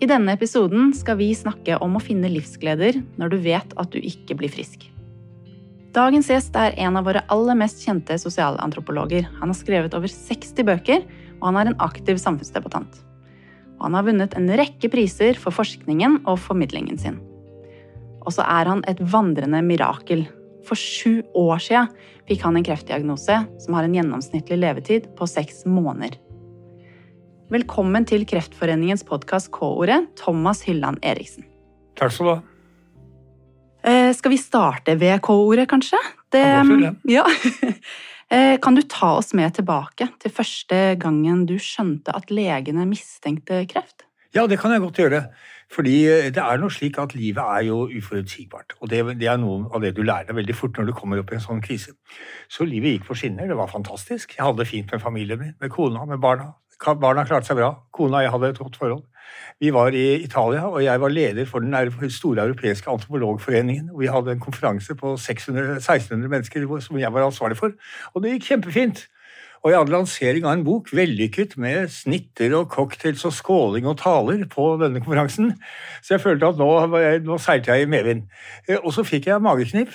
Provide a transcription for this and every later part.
I denne episoden skal vi snakke om å finne livsgleder når du vet at du ikke blir frisk. Dagens gjest er en av våre aller mest kjente sosialantropologer. Han har skrevet over 60 bøker, og han er en aktiv samfunnsdebattant. Og han har vunnet en rekke priser for forskningen og formidlingen sin. Og så er han et vandrende mirakel. For sju år sia fikk han en kreftdiagnose som har en gjennomsnittlig levetid på seks måneder. Velkommen til Kreftforeningens podkast K-ordet, Thomas Hylland Eriksen. Takk skal du ha. Eh, skal vi starte ved K-ordet, kanskje? Det, ja. eh, kan du ta oss med tilbake til første gangen du skjønte at legene mistenkte kreft? Ja, det kan jeg godt gjøre. Fordi eh, det er noe slik at livet er jo uforutsigbart. Og det, det, er noe av det du lærer deg veldig fort når du kommer opp i en sånn krise. Så livet gikk på skinner. Det var fantastisk. Jeg hadde det fint med familien min, med kona, med barna. Barna klarte seg bra. Kona og jeg hadde et godt forhold. Vi var i Italia, og jeg var leder for den store europeiske antropologforeningen. Vi hadde en konferanse på 600, 1600 mennesker som jeg var ansvarlig for. Og det gikk kjempefint. Og jeg hadde lansering av en bok, vellykket, med snitter og cocktails og skåling og taler på denne konferansen. Så jeg følte at nå, nå seilte jeg i medvind. Eh, og så fikk jeg mageknip,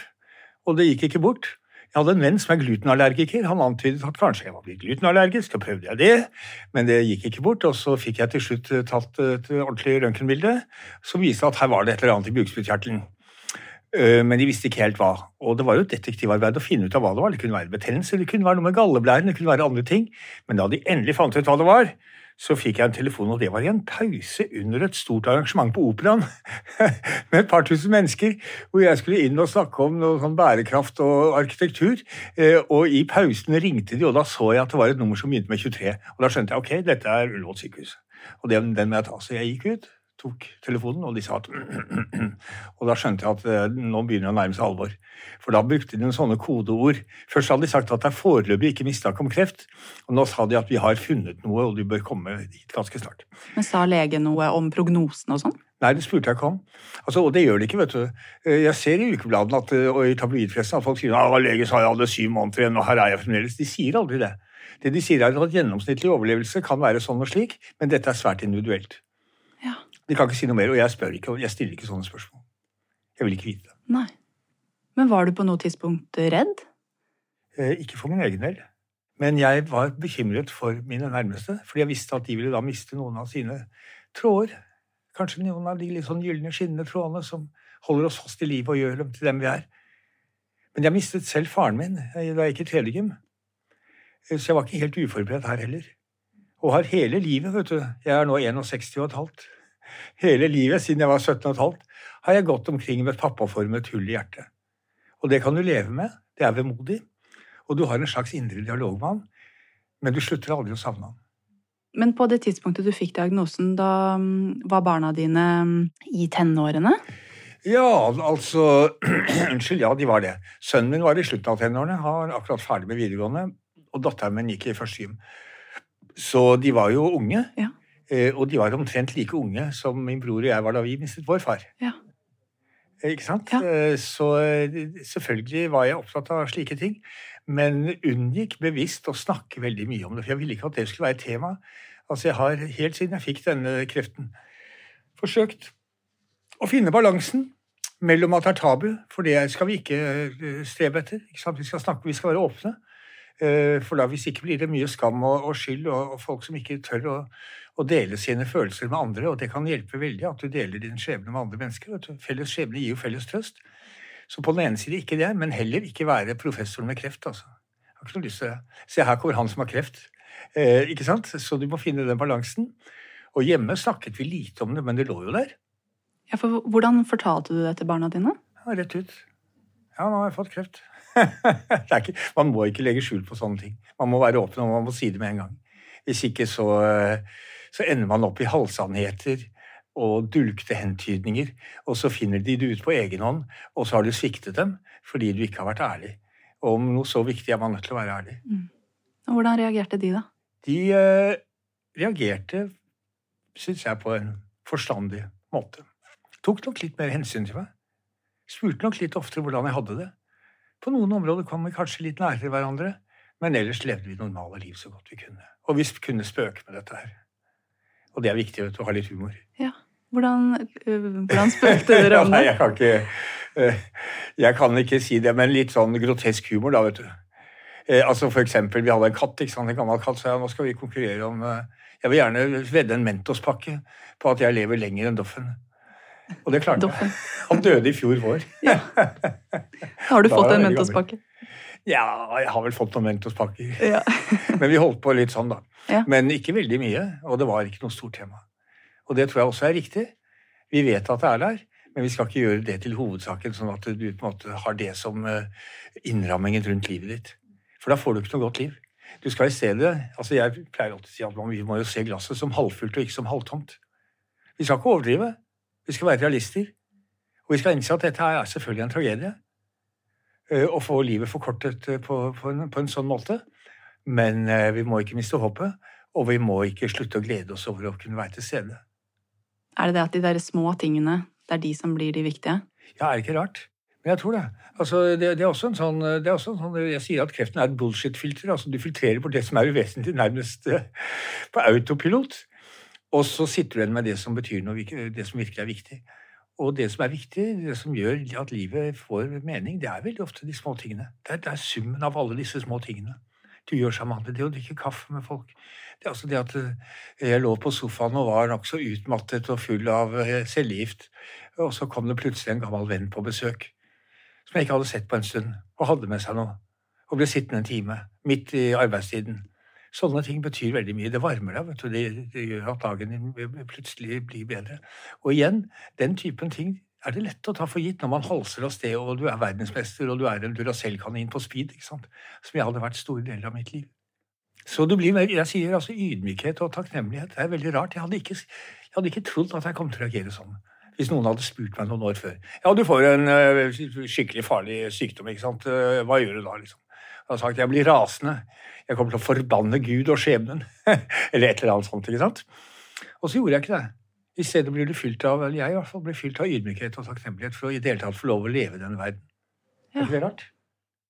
og det gikk ikke bort. Jeg hadde en venn som er glutenallergiker. Han antydet at kanskje jeg var blitt glutenallergisk. og prøvde jeg det, men det gikk ikke bort. Og så fikk jeg til slutt eh, tatt et ordentlig røntgenbilde som viste at her var det et eller annet i bukspyttkjertelen. Eh, men de visste ikke helt hva. Og det var jo et detektivarbeid å finne ut av hva det var. Det kunne være betennelse, det kunne være noe med galleblæren, det kunne være andre ting. Men da de endelig fant ut hva det var, så fikk jeg en telefon, og det var i en pause under et stort arrangement på Operaen med et par tusen mennesker, hvor jeg skulle inn og snakke om noe sånn bærekraft og arkitektur. Eh, og i pausen ringte de, og da så jeg at det var et nummer som begynte med 23. Og da skjønte jeg ok, dette er Ullevål sykehus. Og den, den må jeg ta. Så jeg gikk ut, tok telefonen, og de sa at Og da skjønte jeg at eh, nå begynner det å nærme seg alvor. For da brukte de noen sånne kodeord. Først hadde de sagt at det er foreløpig ikke mistanke om kreft, og nå sa de at vi har funnet noe, og de bør komme hit ganske snart. Men Sa legen noe om prognosen og sånn? Nei, det spurte jeg ikke om. Altså, og det gjør de ikke, vet du. Eh, jeg ser i ukebladene at, eh, og i tabloidpressen at folk sier at legen sa jeg hadde syv måneder igjen, og her er jeg fremdeles. De sier aldri det. Det de sier er at Gjennomsnittlig overlevelse kan være sånn og slik, men dette er svært individuelt. De kan ikke si noe mer, og jeg spør ikke, jeg stiller ikke sånne spørsmål. Jeg vil ikke vite det. Nei. Men var du på noe tidspunkt redd? Eh, ikke for min egen del. Men jeg var bekymret for mine nærmeste, fordi jeg visste at de ville da miste noen av sine tråder. Kanskje noen av de litt sånn gylne, skinnende trådene som holder oss fast i livet og gjør dem til dem vi er. Men jeg mistet selv faren min da jeg gikk i tredje eh, så jeg var ikke helt uforberedt her heller. Og har hele livet, vet du, jeg er nå 61 og et halvt, hele livet siden jeg var 17 og et halvt, har jeg gått omkring med et pappaformet hull i hjertet. Og det kan du leve med. Det er vemodig. Og du har en slags indre dialog med han, men du slutter aldri å savne han. Men på det tidspunktet du fikk diagnosen, da mm, var barna dine mm, i tenårene? Ja, altså Unnskyld, ja, de var det. Sønnen min var i slutten av tenårene. Han var akkurat ferdig med videregående. Og datteren min gikk i første gym. Så de var jo unge. Ja. Eh, og de var omtrent like unge som min bror og jeg var da vi mistet vår far. Ja. Ikke sant? Ja. Eh, så eh, selvfølgelig var jeg opptatt av slike ting, men unngikk bevisst å snakke veldig mye om det. For jeg ville ikke at det skulle være et tema. Altså, jeg har helt siden jeg fikk denne kreften, forsøkt å finne balansen mellom at det er tabu, for det skal vi ikke eh, strebe etter. Ikke vi skal snakke, vi skal være åpne. For da hvis ikke blir det mye skam og, og skyld og, og, folk som ikke tør å, å dele sine følelser med andre, og det kan hjelpe veldig at du deler din skjebne med andre mennesker. Felles skjebne gir jo felles trøst. Så på den ene side ikke det, men heller ikke være professor med kreft. altså. Jeg har ikke noe lyst til det. Se, her kommer han som har kreft. Eh, ikke sant? Så du må finne den balansen. Og hjemme snakket vi lite om det, men det lå jo der. Ja, for Hvordan fortalte du det til barna dine? Ja, rett ut. Ja, nå har jeg fått kreft. ikke, man må ikke legge skjul på sånne ting. Man må være åpen, og man må si det med en gang. Hvis ikke så så ender man opp i halvsannheter og dulgte hentydninger, og så finner de det ut på egen hånd, og så har du sviktet dem fordi du ikke har vært ærlig. Og om noe så viktig er man nødt til å være ærlig. Mm. Hvordan reagerte de, da? De eh, reagerte, syns jeg, på en forstandig måte. Tok nok litt mer hensyn til meg. Spurte nok litt oftere hvordan jeg hadde det. På noen områder kom vi kanskje litt nærere hverandre, men ellers levde vi normale liv så godt vi kunne. Og vi kunne spøke med dette her. Og det er viktig vet du, å ha litt humor. Ja. Hvordan, øh, hvordan spøkte dere om Nei, det? jeg kan ikke eh, Jeg kan ikke si det, men litt sånn grotesk humor, da, vet du. Eh, altså For eksempel, vi hadde en katt, ikke sant, en gammel katt, så jeg, nå skal vi konkurrere om eh, Jeg vil gjerne vedde en Mentos-pakke på at jeg lever lenger enn Doffen. Og det klarte jeg. Han døde i fjor vår. Har du fått en Mentos-pakke? Ja, jeg har vel fått noen Mentos-pakker. Ja. Men vi holdt på litt sånn, da. Ja. Men ikke veldig mye, og det var ikke noe stort tema. Og det tror jeg også er riktig. Vi vet at det er der, men vi skal ikke gjøre det til hovedsaken, sånn at du på en måte har det som eh, innrammingen rundt livet ditt. For da får du ikke noe godt liv. Du skal i stedet altså Jeg pleier alltid å si at man, vi må jo se glasset som halvfullt og ikke som halvtomt. Vi skal ikke overdrive. Vi skal være realister. Og vi skal innse at dette er selvfølgelig en tragedie. eh, Å få livet forkortet eh, på, på, en, på en sånn måte. Men eh, vi må ikke miste håpet, og vi må ikke slutte å glede oss over å kunne være til stede. Er det det at de der små tingene, det er de som blir de viktige? Ja, er det ikke rart? Men jeg tror det. Altså, det, det er også en sånn, det er også en sånn Jeg sier at kreften er et bullshit-filter. altså Du filtrerer bort det som er uvesentlig, nærmest på autopilot. Og så sitter du igjen med det som betyr noe, det som virkelig er viktig. Og det som er viktig, det som gjør at livet får mening, det er veldig ofte de små tingene. Det er, det er summen av alle disse små tingene du gjør sammen med. Det å drikke kaffe med folk. Det er altså det at eh, jeg lå på sofaen og var nokså utmattet og full av eh, cellegift, og så kom det plutselig en gammel venn på besøk som jeg ikke hadde sett på en stund, og hadde med seg noe, og ble sittende en time, midt i arbeidstiden. Sånne ting betyr veldig mye. Det varmer deg, vet du. Det, det gjør at dagen din plutselig blir bedre. Og igjen, den typen ting er det lett å ta for gitt når man halser av sted, og du er verdensmester, og du er en Duracell-kanin på speed, ikke sant? som jeg hadde vært store deler av mitt liv. Så det blir mer, jeg sier altså ydmykhet og takknemlighet. Det er veldig rart. Jeg hadde ikke, jeg hadde ikke trodd at jeg kom til å reagere sånn. Hvis noen hadde spurt meg noen år før. Ja, du får en eh, skikkelig farlig sykdom, ikke sant. Eh, Hva gjør du da, liksom? Jeg har sagt jeg blir rasende. Jeg kommer til å forbanne Gud og skjebnen. eller et eller annet sånt, ikke sant. Og så gjorde jeg ikke det. I stedet blir du fylt av, eller jeg i hvert fall, blir fylt av ydmykhet og takknemlighet for å i det hele tatt få lov å leve i denne verden. Er Ja. ikke det rart?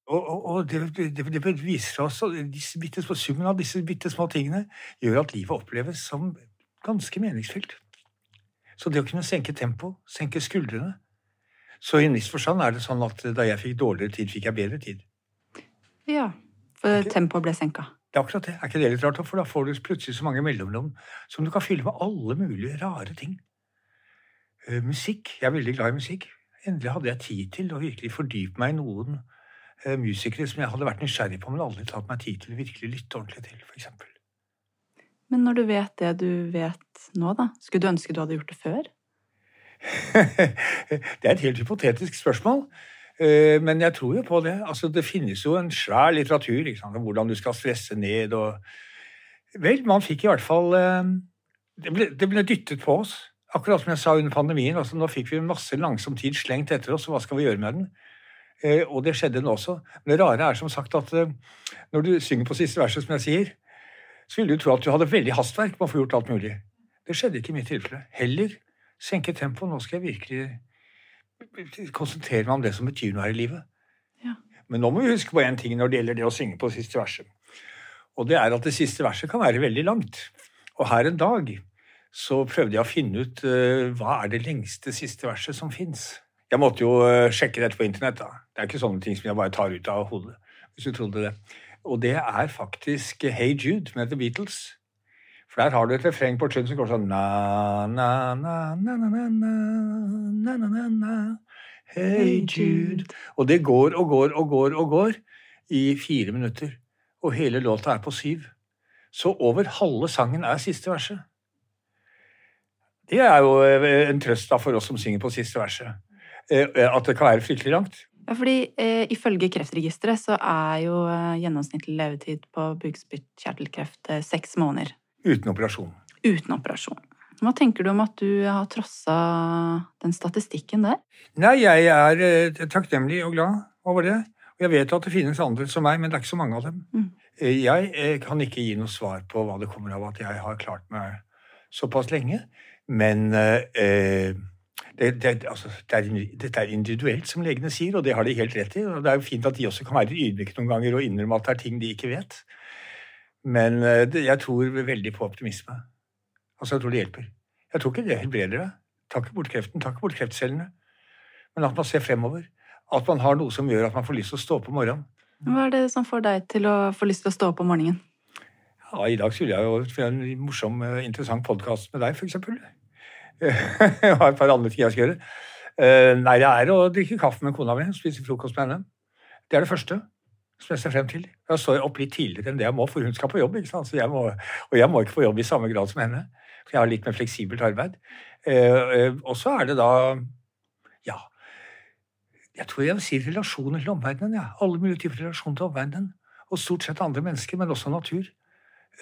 Og, og, og det, det, det viser oss disse bitte summen av disse bitte små tingene gjør at livet oppleves som ganske meningsfylt. Så det å kunne senke tempo, senke skuldrene Så i en viss forstand er det sånn at da jeg fikk dårligere tid, fikk jeg bedre tid. Ja, for okay. tempoet ble senka. Det er akkurat det. Er ikke det litt rart? For da får du plutselig så mange mellomrom som du kan fylle med alle mulige rare ting. Uh, musikk. Jeg er veldig glad i musikk. Endelig hadde jeg tid til å virkelig fordype meg i noen uh, musikere som jeg hadde vært nysgjerrig på, men aldri tatt meg tid til å virkelig lytte ordentlig til, f.eks. Men når du vet det du vet nå, da, skulle du ønske du hadde gjort det før? det er et helt hypotetisk spørsmål. Eh, Men jeg tror jo på det. Altså, det finnes jo en svær litteratur om hvordan du skal stresse ned og Vel, man fikk i hvert fall eh, Det ble, det ble dyttet på oss. Akkurat som jeg sa under pandemien. altså Nå fikk vi masse langsom tid slengt etter oss, og hva skal vi gjøre med den? Eh, Og det skjedde nå også. Men det rare er som sagt at når du synger på siste verset, som jeg sier, så ville du tro at du hadde veldig hastverk med å få gjort alt mulig. Det skjedde ikke i mitt tilfelle. Heller senke tempoet. Nå skal jeg virkelig konsentrere meg om det som betyr noe her i livet. Ja. Men nå må vi huske på én ting når det gjelder det å synge på siste verset. Og det er at det siste verset kan være veldig langt. Og her en dag så prøvde jeg å finne ut uh, hva er det lengste siste verset som fins. Jeg måtte jo uh, sjekke dette på internett. da. Det er ikke sånne ting som jeg bare tar ut av hodet. hvis du trodde det. Og det er faktisk Hey Jude med The Beatles. For der har du et refreng på slutten som går sånn na, na, na, na, na, na, na, na, na. Hey Jude. Og det går og går og går og går i fire minutter. Og hele låta er på syv. Så over halve sangen er siste verset. Det er jo eh, en trøst da for oss som synger på siste verset. Eh, At det kan være fryktelig langt. Ja, fordi eh, Ifølge Kreftregisteret så er jo eh, gjennomsnittlig levetid på bukspyttkjertelkreft eh, seks måneder Uten operasjon. uten operasjon. Hva tenker du om at du har trossa den statistikken der? Nei, jeg er eh, takknemlig og glad over det. Og jeg vet at det finnes andre som meg, men det er ikke så mange av dem. Mm. Eh, Jeg eh, kan ikke gi noe svar på hva det kommer av at jeg har klart meg såpass lenge. Men eh, eh, det, det, altså, det er, dette er individuelt, som legene sier, og det har de helt rett i. Og det er jo fint at de også kan være ydmyke noen ganger og innrømme at det er ting de ikke vet. Men eh, jeg tror veldig på optimisme. Altså, jeg tror det hjelper. Jeg tror ikke det helbreder deg. Ta ikke bort kreften, ta ikke bort kreftcellene. Men at man ser fremover. At man har noe som gjør at man får lyst til å stå opp om morgenen. Hva er det som får deg til å få lyst til å stå opp om morgenen? Ja, I dag skulle jeg jo få en morsom, eh, interessant podkast med deg, f.eks. Jeg har et par andre ting jeg skal gjøre. Eh, nei, det er å drikke kaffe med kona mi, spise frokost med henne. Det er det første som jeg ser frem til. Da står jeg opp litt tidligere enn det jeg må, for hun skal på jobb. Jeg må, og jeg må ikke få jobb i samme grad som henne. For jeg har litt mer fleksibelt arbeid. Eh, og så er det da ja, jeg tror jeg vil si relasjoner til omverdenen. Ja. Alle mulige typer relasjoner til omverdenen. Og stort sett andre mennesker, men også natur.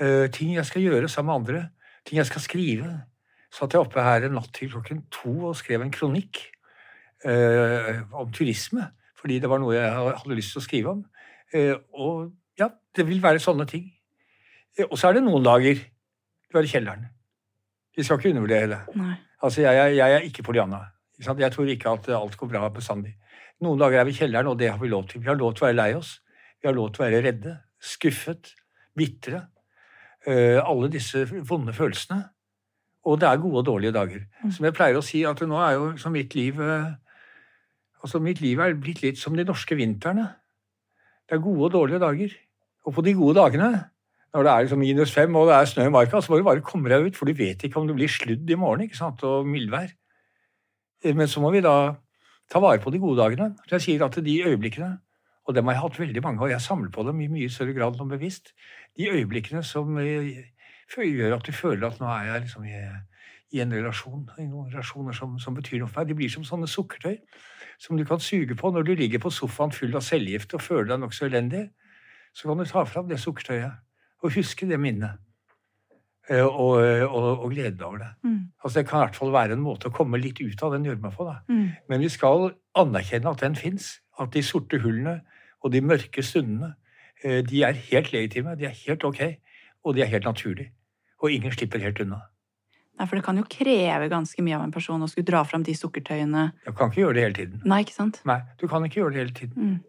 Uh, ting jeg skal gjøre sammen med andre. Ting jeg skal skrive. Satt jeg oppe her en natt til klokken to og skrev en kronikk om turisme. Fordi det var noe jeg hadde lyst til å skrive om. Uh, og ja, det vil være sånne ting. og så er det noen dager du er i kjelleren. Vi skal ikke undervurdere det. Altså, jeg, jeg, jeg er ikke Polianna. Jeg tror ikke at alt går bra bestandig. Noen dager er vi i kjelleren, og det har vi lov til. Vi har lov til å være lei oss. Vi har lov til å være redde, skuffet, bitre. Uh, alle disse vonde følelsene. Og det er gode og dårlige dager. Mm. Som jeg pleier å si, at nå er jo som mitt liv Altså, mitt liv er blitt litt som de norske vintrene. Det er gode og dårlige dager. Og på de gode dagene, når det er liksom minus fem og det er snø i marka, så må du bare komme deg ut, for du vet ikke om det blir sludd i morgen ikke sant, og mildvær. Men så må vi da ta vare på de gode dagene. Så jeg sier at de øyeblikkene, og dem har jeg hatt veldig mange, og jeg samler på dem i mye større grad enn bevisst, de øyeblikkene som eh, gjør at du føler at nå er jeg liksom i, i en relasjon, relasjoner som, som, betyr noe for meg. De blir som sånne sukkertøy som du kan suge på når du ligger på sofaen full av cellegift og føler deg nokså elendig. Så kan du ta fram det sukkertøyet og huske det minnet. Eh, og, og, og, glede deg over det. Mm. Altså Det kan i hvert fall være en måte å komme litt ut av den gjørma på. Mm. Men vi skal anerkjenne at den fins. At de sorte hullene og de mørke stundene eh, de er helt legitime, de er helt ok, og de er helt naturlige. Og ingen slipper helt unna. Nei, For det kan jo kreve ganske mye av en person å skulle dra fram de sukkertøyene. Du kan ikke gjøre det hele tiden. Nei, ikke sant? Nei, du kan ikke gjøre det hele tiden. Mm.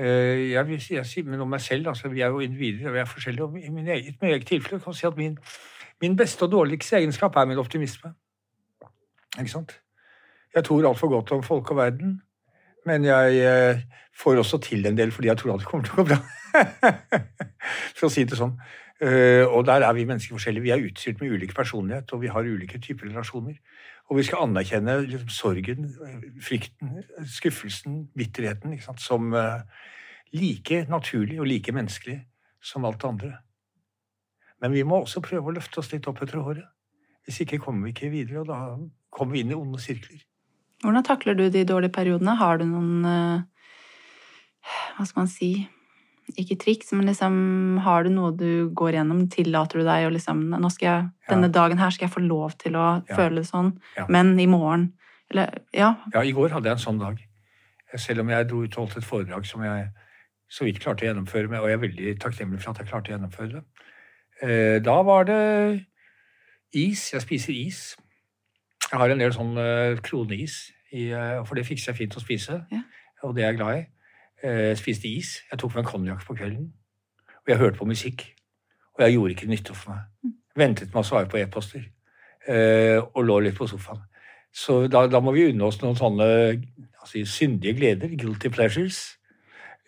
Eh, jeg vil jeg sier om meg selv, altså vi er jo individer og vi er forskjellige. og I min eget, min eget tilfelle kan jeg si at min Min beste og dårligste egenskap er min optimisme. Ikke sant? Jeg tror altfor godt om folk og verden, men jeg eh, får også til en del fordi jeg tror alt kommer til å gå bra. For å si det sånn. Uh, og der er vi mennesker forskjellige. Vi er utstyrt med ulik personlighet, og vi har ulike typer relasjoner. Og vi skal anerkjenne liksom, sorgen, frykten, skuffelsen, bitterheten som uh, like naturlig og like menneskelig som alt det andre. Men vi må også prøve å løfte oss litt opp etter håret. Hvis ikke kommer vi ikke videre, og da kommer vi inn i onde sirkler. Hvordan takler du de dårlige periodene? Har du noen eh, Hva skal man si Ikke triks, men liksom Har du noe du går gjennom? Tillater du deg å liksom jeg, Denne dagen her skal jeg få lov til å føle det sånn, men i morgen Eller Ja. Ja, i går hadde jeg en sånn dag. Selv om jeg dro ut og holdt et foredrag som jeg så vidt klarte å gjennomføre, og jeg er veldig takknemlig for at jeg klarte å gjennomføre det. Eh, da var det is. Jeg spiser is. Jeg har en del sånn eh, kroneis, eh, for det fikser jeg fint å spise. Ja. Og det er jeg glad i. Jeg spiste is. Jeg tok meg en konjakk på kvelden. Og jeg hørte på musikk. Og jeg gjorde ikke nytte for meg. Mm. Ventet med å svare på e-poster. Og lå litt på sofaen. Så da, da må vi unne oss noen sånne altså, syndige gleder. Guilty pleasures.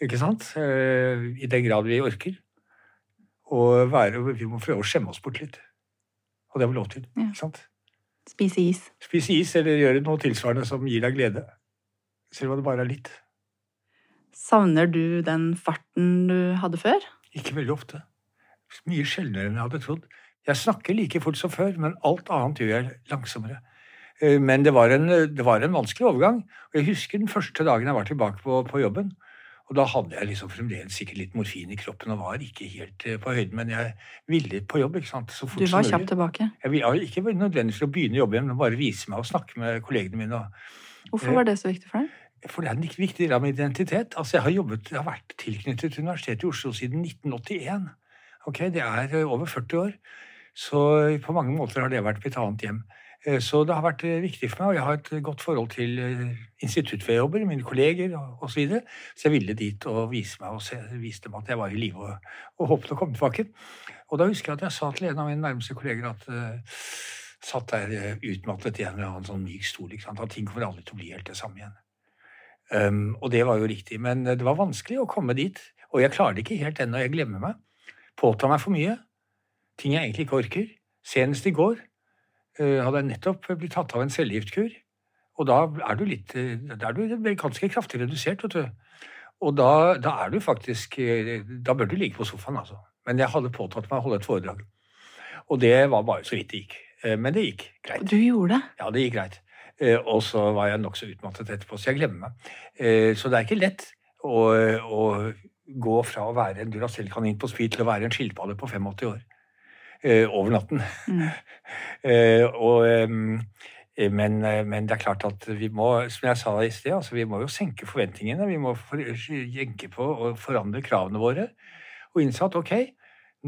Ikke sant? I den grad vi orker og være, vi må prøve å skjemme oss bort litt. Og det har vi lov til. Ja. ikke sant? Spise is. Spise is, eller gjøre noe tilsvarende som gir deg glede. Selv om det bare er litt. Savner du den farten du hadde før? Ikke veldig ofte. Mye sjeldnere enn jeg hadde trodd. Jeg snakker like fort som før, men alt annet gjør jeg langsommere. Eh, men det var en, det var en vanskelig overgang. Og jeg husker den første dagen jeg var tilbake på, på jobben. Og da hadde jeg liksom fremdeles sikkert litt morfin i kroppen og var ikke helt eh, på høyden. Men jeg ville på jobb. ikke sant? Så fort. Du var kjapt tilbake? Jeg ville ikke nødvendigvis å begynne å jobbe igjen, men bare vise meg og snakke med kollegene mine. Hvorfor var det så viktig for deg? For det er en viktig del av min identitet. Altså, Jeg har jobbet, jeg har vært tilknyttet til Universitetet i Oslo siden 1981. Ok, Det er eh, over 40 år. Så på mange måter har det vært mitt annet hjem. Eh, så det har vært eh, viktig for meg, og jeg har et godt forhold til eh, institutt hvor jeg jobber, mine kolleger osv. Så, videre. så jeg ville dit og vise meg og se, vise dem at jeg var i live og, og håpet å komme tilbake. Og da husker jeg at jeg sa til en av mine nærmeste kolleger at satt der eh, utmattet i en eller annen sånn myk stol. At ting kommer aldri til å bli helt det samme igjen. Um, og det var jo riktig. Men det var vanskelig å komme dit. Og jeg klarer det ikke helt ennå. Jeg glemmer meg. Påtar meg for mye. Ting jeg egentlig ikke orker. Senest i går uh, hadde jeg nettopp blitt tatt av en cellegiftkur. Og da er du litt Da er du ganske kraftig redusert, vet du. Og da, da, er du faktisk Da bør du ligge på sofaen, altså. Men jeg hadde påtatt meg å holde et foredrag. Og det var bare så vidt det gikk. Men det gikk greit. Du gjorde det? Ja, det gikk greit. Og så var jeg nokså utmattet etterpå, så jeg glemmer meg. Så det er ikke lett å, å gå fra å være en Duracell-kanin på speed til å være en skilpadde på 85 år. Over natten. Mm. og men, men, det er klart at vi må, som jeg sa i sted, altså vi må jo senke forventningene. Vi må jenke på og forandre kravene våre. Og innse at ok,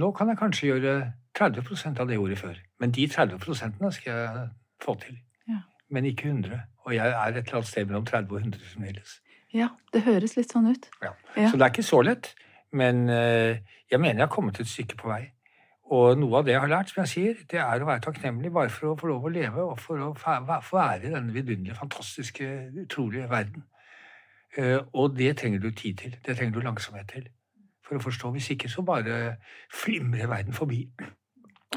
nå kan jeg kanskje gjøre 30% av det jeg gjorde før. Men de 30% skal jeg få til. Men ikke 100. Og jeg er et eller annet sted mellom 30 og 100 fremdeles. Ja, det høres litt sånn ut. Ja. ja. Så det er ikke så lett. Men jeg mener jeg har kommet et stykke på vei. Og noe av det jeg har lært, som jeg sier, det er å være takknemlig bare for å få lov å leve og for å få være i denne vidunderlige, fantastiske, utrolige verden. Eh, og det trenger du tid til. Det trenger du langsomhet til for å forstå. Hvis ikke så bare flimrer verden forbi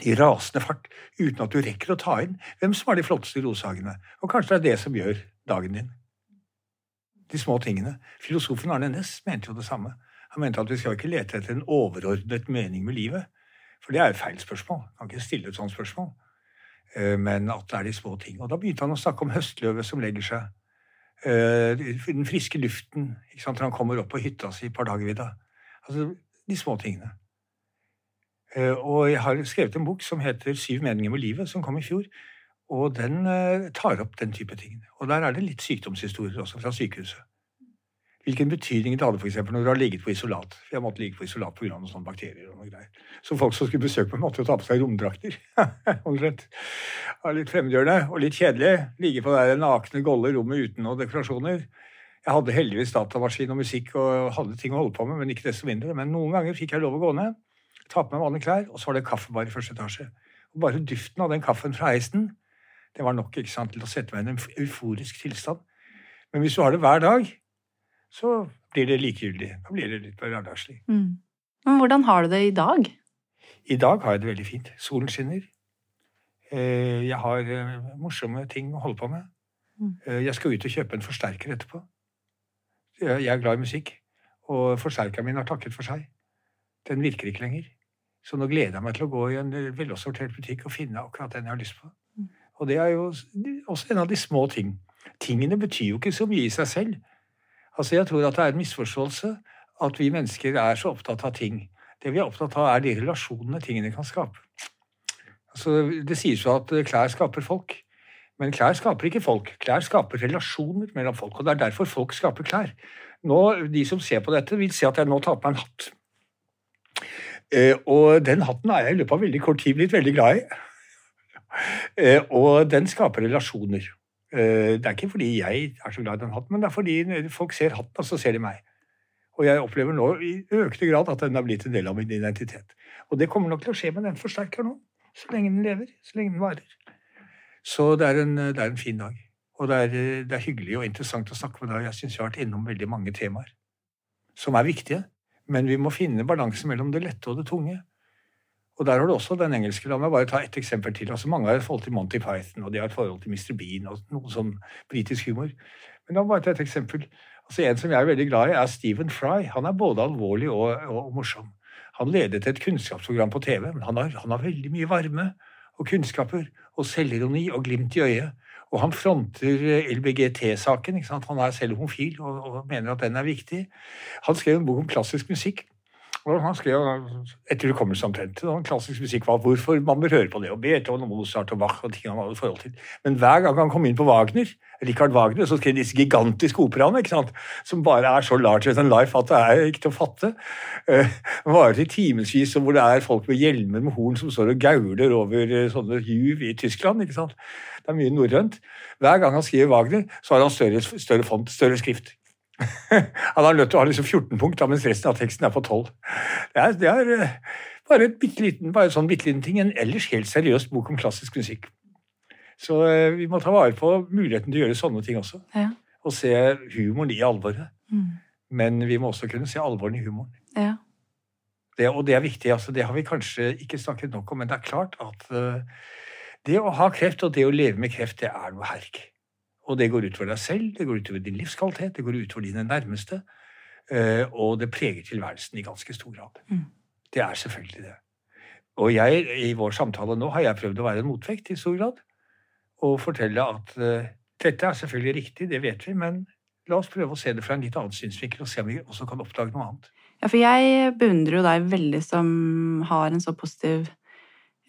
i rasende fart uten at du rekker å ta inn hvem som har de flotteste rosehagene. Og kanskje det er det som gjør dagen din. De små tingene. Filosofen Arne Næss mente jo det samme. Han mente at vi skal ikke lete etter en overordnet mening med livet. For det er jo feil spørsmål. Man kan ikke stille et sånt spørsmål. Eh, men at det er de små ting. Og da begynte han å snakke om høstløvet som legger seg. Eh, den friske luften når han kommer opp på hytta si dager videre. Altså de små tingene. Eh, og jeg har skrevet en bok som heter Syv meninger med livet, som kom i fjor. Og den tar opp den type ting. Og der er det litt sykdomshistorier også fra sykehuset hvilken betydning det hadde for eksempel, når du har ligget på isolat. For Jeg måtte ligge på isolat pga. noen sånne bakterier. og noe greier. Så folk som skulle besøke meg, måtte jo ta på seg romdrakter. Litt fremmedgjørende og litt kjedelig. Ligge på det nakne, golde rommet uten noen dekorasjoner. Jeg hadde heldigvis datamaskin og musikk og hadde ting å holde på med, men ikke desto mindre. Men noen ganger fikk jeg lov å gå ned, ta på meg vanlige klær, og så var det kaffebar i første etasje. Og bare duften av den kaffen fra heisen, det var nok ikke sant, til å sette meg i en euforisk tilstand. Men hvis du har det hver dag, så blir det likegyldig. Da blir det litt hverdagslig. Mm. Men hvordan har du det i dag? I dag har jeg det veldig fint. Solen skinner. Eh, jeg har eh, morsomme ting å holde på med. Mm. Eh, jeg skal ut og kjøpe en forsterker etterpå. Jeg er glad i musikk, og forsterkeren min har takket for seg. Den virker ikke lenger. Så nå gleder jeg meg til å gå i en velsortert butikk og finne akkurat den jeg har lyst på. Mm. Og det er jo også en av de små ting. Tingene betyr jo ikke så mye i seg selv. Altså, Jeg tror at det er en misforståelse at vi mennesker er så opptatt av ting. Det vi er opptatt av, er de relasjonene tingene kan skape. Altså, Det sies jo at klær skaper folk. Men klær skaper ikke folk. Klær skaper relasjoner mellom folk. Og det er derfor folk skaper klær. Nå, De som ser på dette, vil se at jeg nå tar på meg en hatt. Eh, og den hatten er jeg i løpet av veldig kort tid blitt veldig glad i. Eh, og den skaper relasjoner. Eh, det er ikke fordi jeg er så glad i den hatten, men det er fordi folk ser hatten, og så ser de meg. Og jeg opplever nå i økende grad at den har blitt en del av min identitet. Og det kommer nok til å skje med den forsterker nå, så lenge den lever, så lenge den varer. Så det er en, det er en fin dag. Og det er, det er, hyggelig og interessant å snakke med deg. Jeg syns jeg har vært innom veldig mange temaer som er viktige. Men vi må finne balansen mellom det lette og det tunge. Og der har du også den engelske. La meg bare ta ett eksempel til. Altså Mange har et forhold til Monty Python, og de har et forhold til Mr. Bean og noe sånn britisk humor. Men la meg bare ta et eksempel. Altså En som jeg er veldig glad i, er Stephen Fry. Han er både alvorlig og, og, morsom. Han ledet et kunnskapsprogram på TV, men han har, han har veldig mye varme og kunnskaper og selvironi og glimt i øyet. Og han fronter LBGT-saken. Han er selv homofil og, og mener at den er viktig. Han skrev en bok om klassisk musikk og han skrev etter hukommelse omtrent klassisk musikk var hvorfor man bør høre på det, og Beethoven og Mozart og Bach og ting han hadde forhold til. Men hver gang han kom inn på Wagner, Richard Wagner, så skrev disse gigantiske operaene ikke sant? som bare er så larger than life at det er ikke til å fatte. Uh, varer i timevis, hvor det er folk med hjelmer med horn som står og gauler over sånne juv i Tyskland. ikke sant? Det er mye norrønt. Hver gang han skriver Wagner, så har han større, større font, større skrift. Han har nødt til å ha liksom 14 punkt, mens resten av teksten er på 12. Det er, det er eh, bare, et liten, bare sånn bitte liten ting. En ellers helt seriøs bok om klassisk musikk. Så eh, vi må ta vare på muligheten til å gjøre sånne ting også. Ja. Og se humoren i alvoret. Mm. Men vi må også kunne se alvoren i humoren. Ja. Det, og det er viktig. altså Det har vi kanskje ikke snakket nok om, men det er klart at uh, det å ha kreft og det å leve med kreft, det er noe herk. Og det går utover deg selv, det går utover din livskvalitet, det går utover dine nærmeste. Uh, og det preger tilværelsen i ganske stor grad. Mm. Det er selvfølgelig det. Og jeg, i vår samtale nå har jeg prøvd å være en motvekt i stor grad. Og fortelle at uh, dette er selvfølgelig riktig, det vet vi, men la oss prøve å se det fra en litt annen synsvinkel og se om vi også kan oppdage noe annet. Ja, for jeg beundrer jo deg veldig som har en så positiv eh,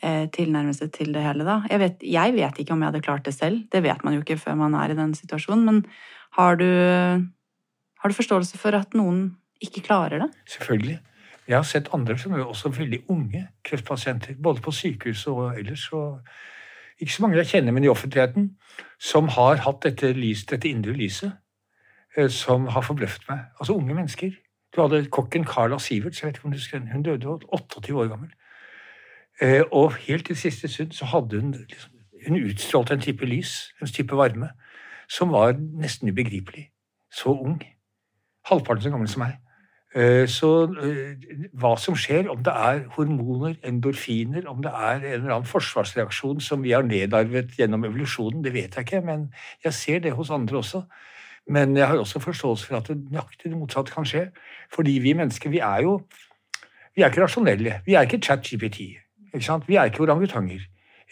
tilnærmelse til det hele, da. Jeg vet, jeg vet, ikke om jeg hadde klart det selv. Det vet man jo ikke før man er i den situasjonen. Men har du, har du forståelse for at noen ikke klarer det? Selvfølgelig. Jeg har sett andre som er også veldig unge kreftpasienter, både på sykehus og ellers. og ikke så mange jeg kjenner, men i offentligheten, som har hatt dette, lys, dette indre lyset, eh, som har forbløffet meg. Altså unge mennesker. Du hadde kokken Carla Sivert, jeg vet ikke om du henne. Hun døde 28 år gammel. Eh, og helt til siste stund så hadde hun liksom, Hun utstrålte en type lys, en type varme, som var nesten ubegripelig. Så ung. Halvparten så gammel som meg. Eh, så eh, hva som skjer, om det er hormoner, endorfiner, om det er en eller annen forsvarsreaksjon som vi har nedarvet gjennom evolusjonen, det vet jeg ikke, men jeg ser det hos andre også. Men jeg har også forståelse for at det nøyaktig det motsatte kan skje. Fordi vi mennesker, vi er jo Vi er ikke rasjonelle. Vi er ikke chat-GPT. Vi er ikke orangutanger.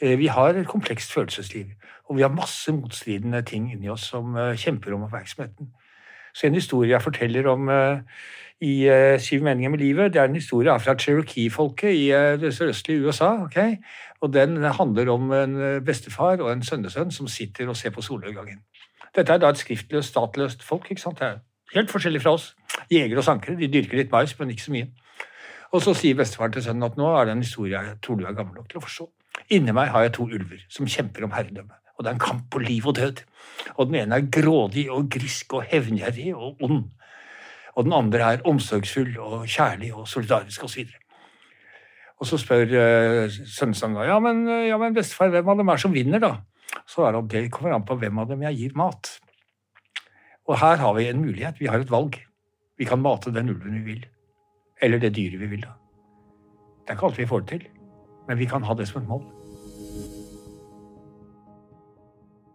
Eh, vi har et komplekst følelsesliv. Og vi har masse motstridende ting inni oss som eh, kjemper om oppmerksomheten. Så en historie jeg forteller om uh, i Syv meninger med livet, det er en historie fra Cherokee-folket i det sørøstlige USA. Okay? Og den handler om en bestefar og en sønnesønn som sitter og ser på solnedgangen. Dette er da et skriftløst, statløst folk. ikke sant? Helt forskjellig fra oss. Jegere og sankere. De dyrker litt mais, men ikke så mye. Og så sier bestefaren til sønnen at nå er det en historie jeg tror du er gammel nok til å forstå. Inni meg har jeg to ulver som kjemper om herredømme. Og det er en kamp på liv og død. Og den ene er grådig og grisk og hevngjerrig og ond. Og den andre er omsorgsfull og kjærlig og solidarisk osv. Og, og så spør uh, sønnen ja, men, ja, men bestefar, hvem av dem er som vinner, da? så er det det kommer an på hvem av dem jeg gir mat. Og her har vi en mulighet. Vi har et valg. Vi kan mate den ulven vi vil. Eller det dyret vi vil. da. Det er ikke alt vi får det til, men vi kan ha det som et mål.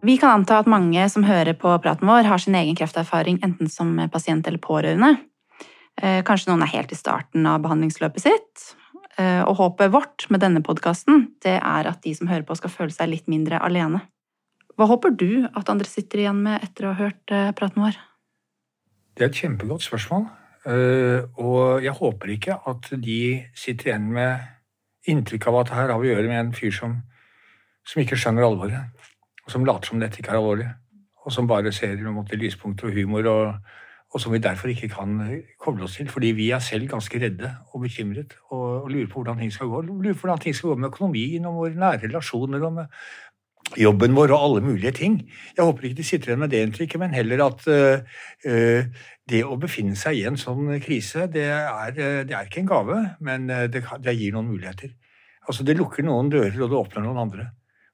Vi kan anta at mange som hører på praten vår, har sin egen krefterfaring enten som pasient eller pårørende. Eh, kanskje noen er helt i starten av behandlingsløpet sitt. Eh, og håpet vårt med denne podkasten er at de som hører på, skal føle seg litt mindre alene. Hva håper du at andre sitter igjen med etter å ha hørt eh, praten vår? Det er et kjempegodt spørsmål. Og jeg håper ikke at de sitter igjen med inntrykk av at her har vi å gjøre med en fyr som, som ikke skjønner alvoret og som later som dette ikke er alvorlig, og som bare ser måte, lyspunkter og humor, og, og, som vi derfor ikke kan eh, koble oss til. Fordi vi er selv ganske redde og bekymret og, og lurer på hvordan ting skal gå. Lurer på hvordan ting skal gå med økonomien og våre nære relasjoner og med jobben vår og alle mulige ting. Jeg håper ikke de sitter igjen med det inntrykket, men heller at uh, det å befinne seg i en sånn krise, det er, det er ikke en gave, men det, det gir noen muligheter. Altså, det lukker noen dører, og det åpner noen andre.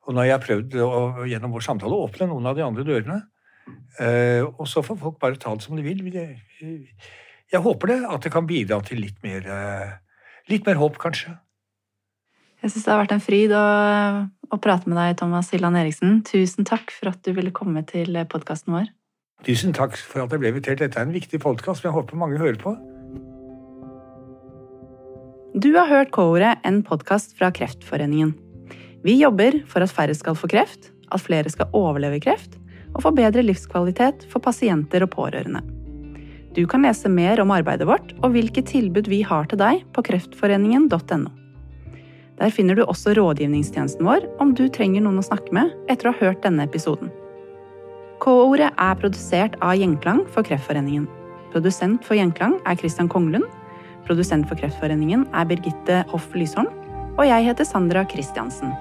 Og nå har jeg prøvd å, gjennom vår samtale å åpne noen av de andre dørene. Uh, og så får folk bare ta det som de vil. Jeg håper det, at det kan bidra til litt mer, uh, litt mer håp, kanskje. Jeg syns det har vært en fryd å, å, prate med deg, Thomas Hilland Eriksen. Tusen takk for at du ville komme til podkasten vår. Tusen takk for at jeg ble invitert. Dette er en viktig podkast som jeg håper mange hører på. Du har hørt K-ordet, en podkast fra Kreftforeningen. Vi jobber for at færre skal få kreft, at flere skal overleve kreft, og få bedre livskvalitet for pasienter og pårørende. Du kan lese mer om arbeidet vårt og hvilke tilbud vi har til deg på kreftforeningen.no. Der finner du også rådgivningstjenesten vår om du trenger noen å snakke med etter å ha hørt denne episoden. K-ordet er produsert av Gjenklang for Kreftforeningen. Produsent for Gjenklang er Christian Konglund. Produsent for Kreftforeningen er Birgitte Hoff Lysholm. Og jeg heter Sandra Christiansen.